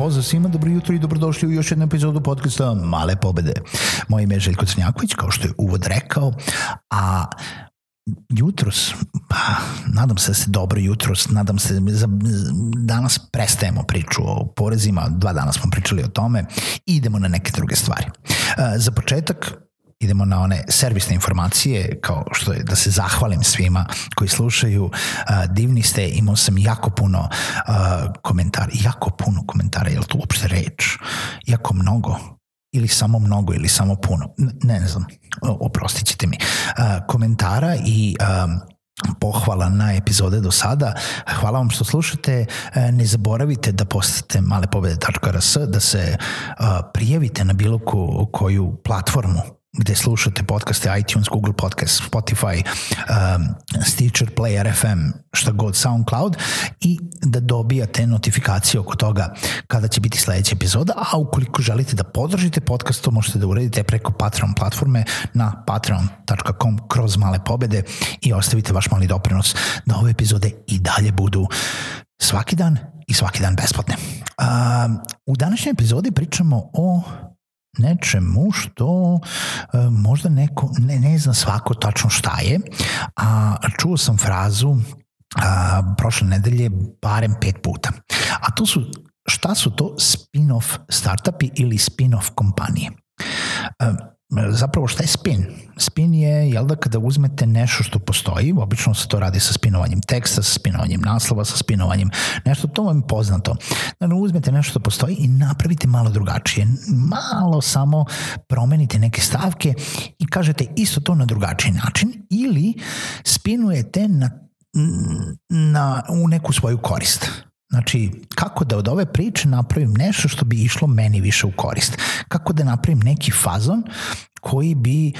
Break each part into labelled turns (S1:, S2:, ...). S1: Pozdrav svima, dobro jutro i dobrodošli u još jednu epizodu podcasta Male pobede. Moje ime je Željko Crnjaković, kao što je uvod rekao, a jutros, pa, nadam se da se dobro jutros, nadam se, da danas prestajemo priču o porezima, dva dana smo pričali o tome i idemo na neke druge stvari. E, za početak, idemo na one servisne informacije, kao što je da se zahvalim svima koji slušaju, e, divni ste, imao sam jako puno e, komentara, jako puno ili samo mnogo ili samo puno. Ne, ne znam, oprostit ćete mi. Komentara i pohvala na epizode do sada. Hvala vam što slušate. E, ne zaboravite da postate malepobede.rs, da se prijavite na bilo koju platformu gde slušate podcaste iTunes, Google Podcast, Spotify, um, Stitcher, Player FM, šta god, SoundCloud i da dobijate notifikacije oko toga kada će biti sledeća epizoda, a ukoliko želite da podržite podcast, to možete da uredite preko Patreon platforme na patreon.com kroz male pobede i ostavite vaš mali doprinos da ove epizode i dalje budu svaki dan i svaki dan besplatne. Um, u današnjoj epizodi pričamo o nečemu što e, možda neko, ne, ne zna svako tačno šta je, a čuo sam frazu a, e, prošle nedelje barem pet puta. A to su, šta su to spin-off startupi ili spin-off kompanije? A, e, zapravo šta je spin? Spin je, jel da, kada uzmete nešto što postoji, obično se to radi sa spinovanjem teksta, sa spinovanjem naslova, sa spinovanjem nešto, to vam je poznato. Dakle, uzmete nešto što postoji i napravite malo drugačije. Malo samo promenite neke stavke i kažete isto to na drugačiji način ili spinujete na, na, u neku svoju korist Znači, kako da od ove priče napravim nešto što bi išlo meni više u korist? Kako da napravim neki fazon koji bi uh,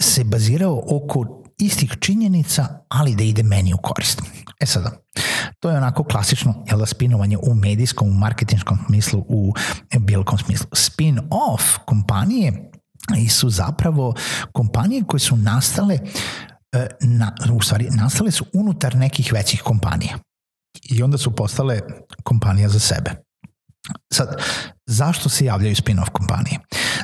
S1: se bazirao oko istih činjenica, ali da ide meni u korist. E sada, to je onako klasično jel da, spinovanje u medijskom, u marketinškom smislu, u bilkom smislu. Spin-off kompanije su zapravo kompanije koje su nastale e, na, u stvari, nastale su unutar nekih većih kompanija i onda su postale kompanija za sebe. Sad, zašto se javljaju spin-off kompanije?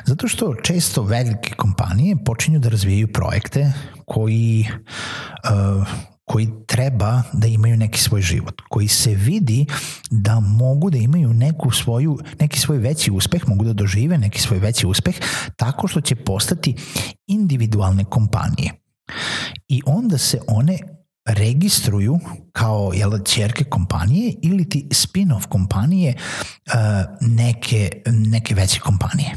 S1: Zato što često velike kompanije počinju da razvijaju projekte koji uh, koji treba da imaju neki svoj život, koji se vidi da mogu da imaju neku svoju, neki svoj veći uspeh, mogu da dožive neki svoj veći uspeh tako što će postati individualne kompanije. I onda se one registruju kao jel, čerke kompanije ili ti spin-off kompanije eh, neke, neke veće kompanije.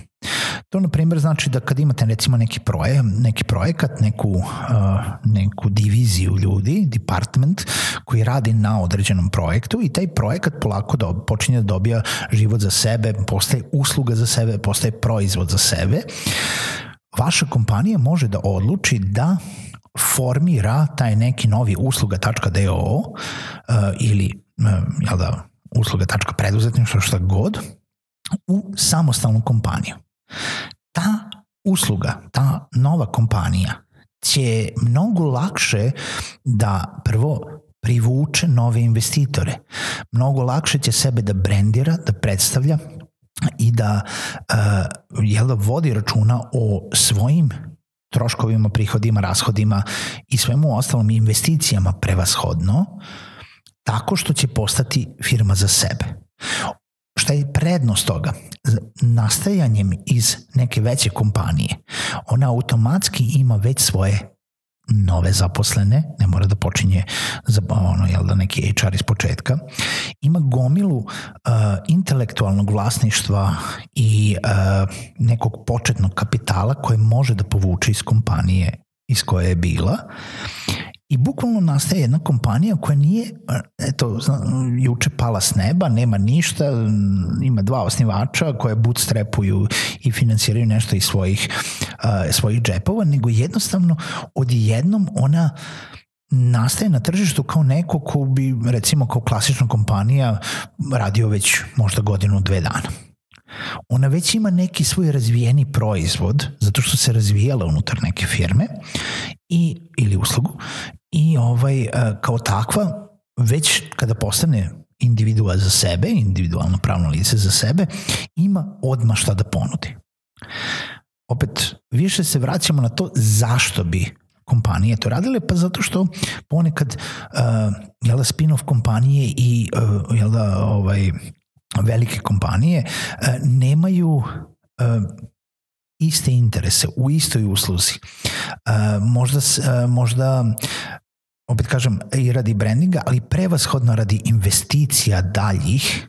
S1: To, na primjer, znači da kad imate recimo neki, proje, neki projekat, neku, eh, neku diviziju ljudi, department, koji radi na određenom projektu i taj projekat polako do, počinje da dobija život za sebe, postaje usluga za sebe, postaje proizvod za sebe, vaša kompanija može da odluči da formira taj neki novi usluga.do uh, ili uh, jel da, usluga.preduzetništvo šta god u samostalnu kompaniju. Ta usluga, ta nova kompanija će mnogo lakše da prvo privuče nove investitore. Mnogo lakše će sebe da brendira, da predstavlja i da uh, jel da vodi računa o svojim troškovima, prihodima, rashodima i svemu ostalom investicijama prevashodno, tako što će postati firma za sebe. Šta je prednost toga? Nastajanjem iz neke veće kompanije, ona automatski ima već svoje nove zaposlene, ne mora da počinje za, ono, jel da, neki HR iz početka, ima gomilu uh, intelektualnog vlasništva i uh, nekog početnog kapitala koje može da povuče iz kompanije iz koje je bila I bukvalno nastaje jedna kompanija koja nije, eto, juče pala s neba, nema ništa, ima dva osnivača koje bootstrapuju i finansiraju nešto iz svojih, uh, svojih džepova, nego jednostavno odjednom ona nastaje na tržištu kao neko ko bi, recimo, kao klasična kompanija radio već možda godinu, dve dana ona već ima neki svoj razvijeni proizvod zato što se razvijala unutar neke firme i, ili uslugu i ovaj, e, kao takva, već kada postane individua za sebe, individualno pravno lice za sebe, ima odma šta da ponudi. Opet, više se vraćamo na to zašto bi kompanije to radile, pa zato što ponekad uh, jel da, spin-off kompanije i uh, jel da, ovaj, velike kompanije uh, nemaju uh, iste interese u istoj usluzi. Uh, možda, uh, možda opet kažem, i radi brandinga, ali prevashodno radi investicija daljih,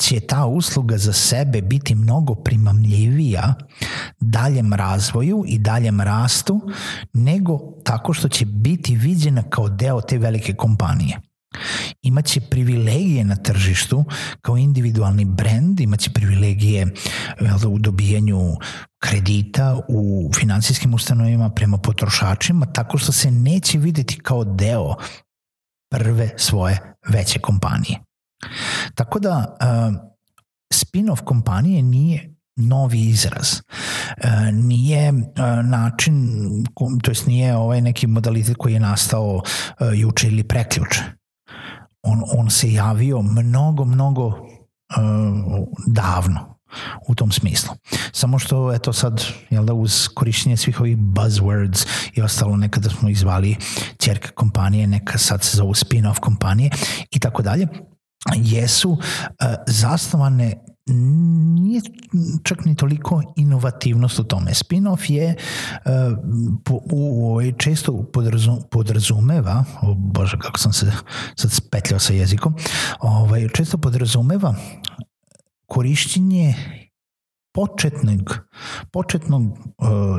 S1: će ta usluga za sebe biti mnogo primamljivija daljem razvoju i daljem rastu nego tako što će biti viđena kao deo te velike kompanije. Imaće privilegije na tržištu kao individualni brend, imaće privilegije da, u dobijanju kredita u financijskim ustanovima prema potrošačima, tako što se neće videti kao deo prve svoje veće kompanije. Tako da e, spin-off kompanije nije novi izraz. E, nije e, način, to jest nije ovaj neki modalitet koji je nastao juče ili preključe on, on se javio mnogo, mnogo uh, davno u tom smislu. Samo što, eto sad, jel da, uz korišćenje svih ovih buzzwords i ostalo, nekada smo izvali čerke kompanije, neka sad se zovu spin-off kompanije i tako dalje, jesu uh, zasnovane nije čak ni toliko inovativnost u tome. Spin-off je uh, po, u, često podrazum, podrazumeva, o bože kako sam se sad spetljao sa jezikom, ovaj, često podrazumeva korišćenje početnog, početnog uh,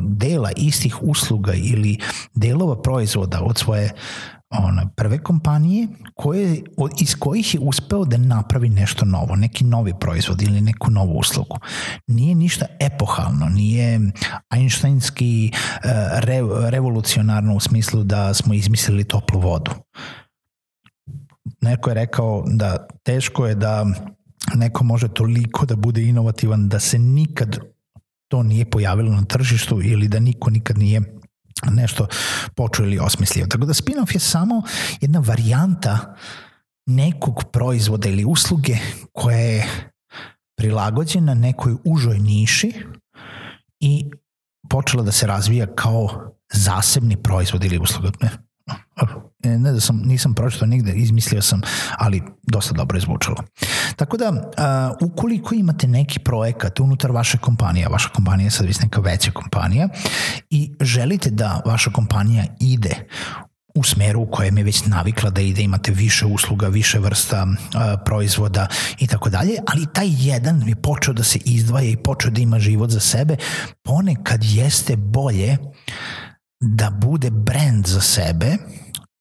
S1: dela istih usluga ili delova proizvoda od svoje ona, prve kompanije koje, iz kojih je uspeo da napravi nešto novo, neki novi proizvod ili neku novu uslugu. Nije ništa epohalno, nije einsteinski e, re, revolucionarno u smislu da smo izmislili toplu vodu. Neko je rekao da teško je da neko može toliko da bude inovativan da se nikad to nije pojavilo na tržištu ili da niko nikad nije nešto počeo ili osmislio. Tako da spin-off je samo jedna varijanta nekog proizvoda ili usluge koja je prilagođena nekoj užoj niši i počela da se razvija kao zasebni proizvod ili usluga. Ne? E, ne da sam, nisam pročito nigde, izmislio sam, ali dosta dobro je zvučalo. Tako da, uh, ukoliko imate neki projekat unutar vaše kompanije, vaša kompanija je sad već neka veća kompanija, i želite da vaša kompanija ide u smeru u kojem je već navikla da ide, imate više usluga, više vrsta e, proizvoda i tako dalje, ali taj jedan je počeo da se izdvaja i počeo da ima život za sebe, ponekad jeste bolje da bude brand za sebe,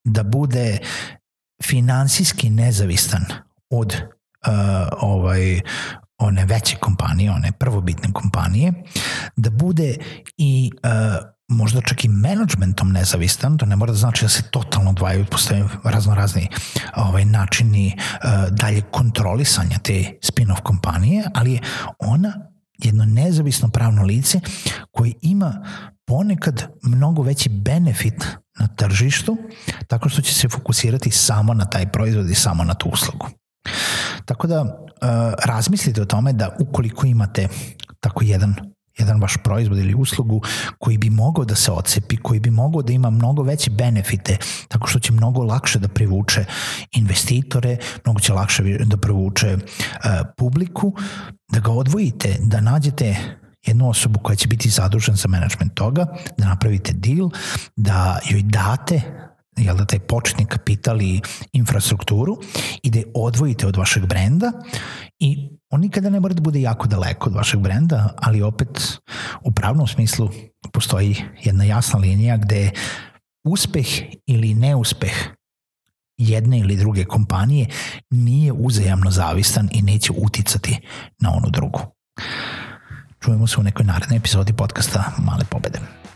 S1: da bude finansijski nezavistan od uh, ovaj one veće kompanije, one prvobitne kompanije, da bude i uh, možda čak i menadžmentom nezavistan, to ne mora da znači da se totalno odvajaju, postoje razno razni ovaj, načini uh, dalje kontrolisanja te spin-off kompanije, ali je ona jedno nezavisno pravno lice koje ima ponekad mnogo veći benefit na tržištu tako što će se fokusirati samo na taj proizvod i samo na tu uslugu. Tako da e, razmislite o tome da ukoliko imate tako jedan jedan vaš proizvod ili uslugu koji bi mogao da se ocepi, koji bi mogao da ima mnogo veće benefite, tako što će mnogo lakše da privuče investitore, mnogo će lakše da privuče uh, publiku, da ga odvojite, da nađete jednu osobu koja će biti zadužena za management toga, da napravite deal, da joj date jel da taj početni kapital i infrastrukturu i da je odvojite od vašeg brenda i on nikada ne mora da bude jako daleko od vašeg brenda, ali opet u pravnom smislu postoji jedna jasna linija gde uspeh ili neuspeh jedne ili druge kompanije nije uzajamno zavistan i neće uticati na onu drugu čujemo se u nekoj narednoj epizodi podcasta Male pobede.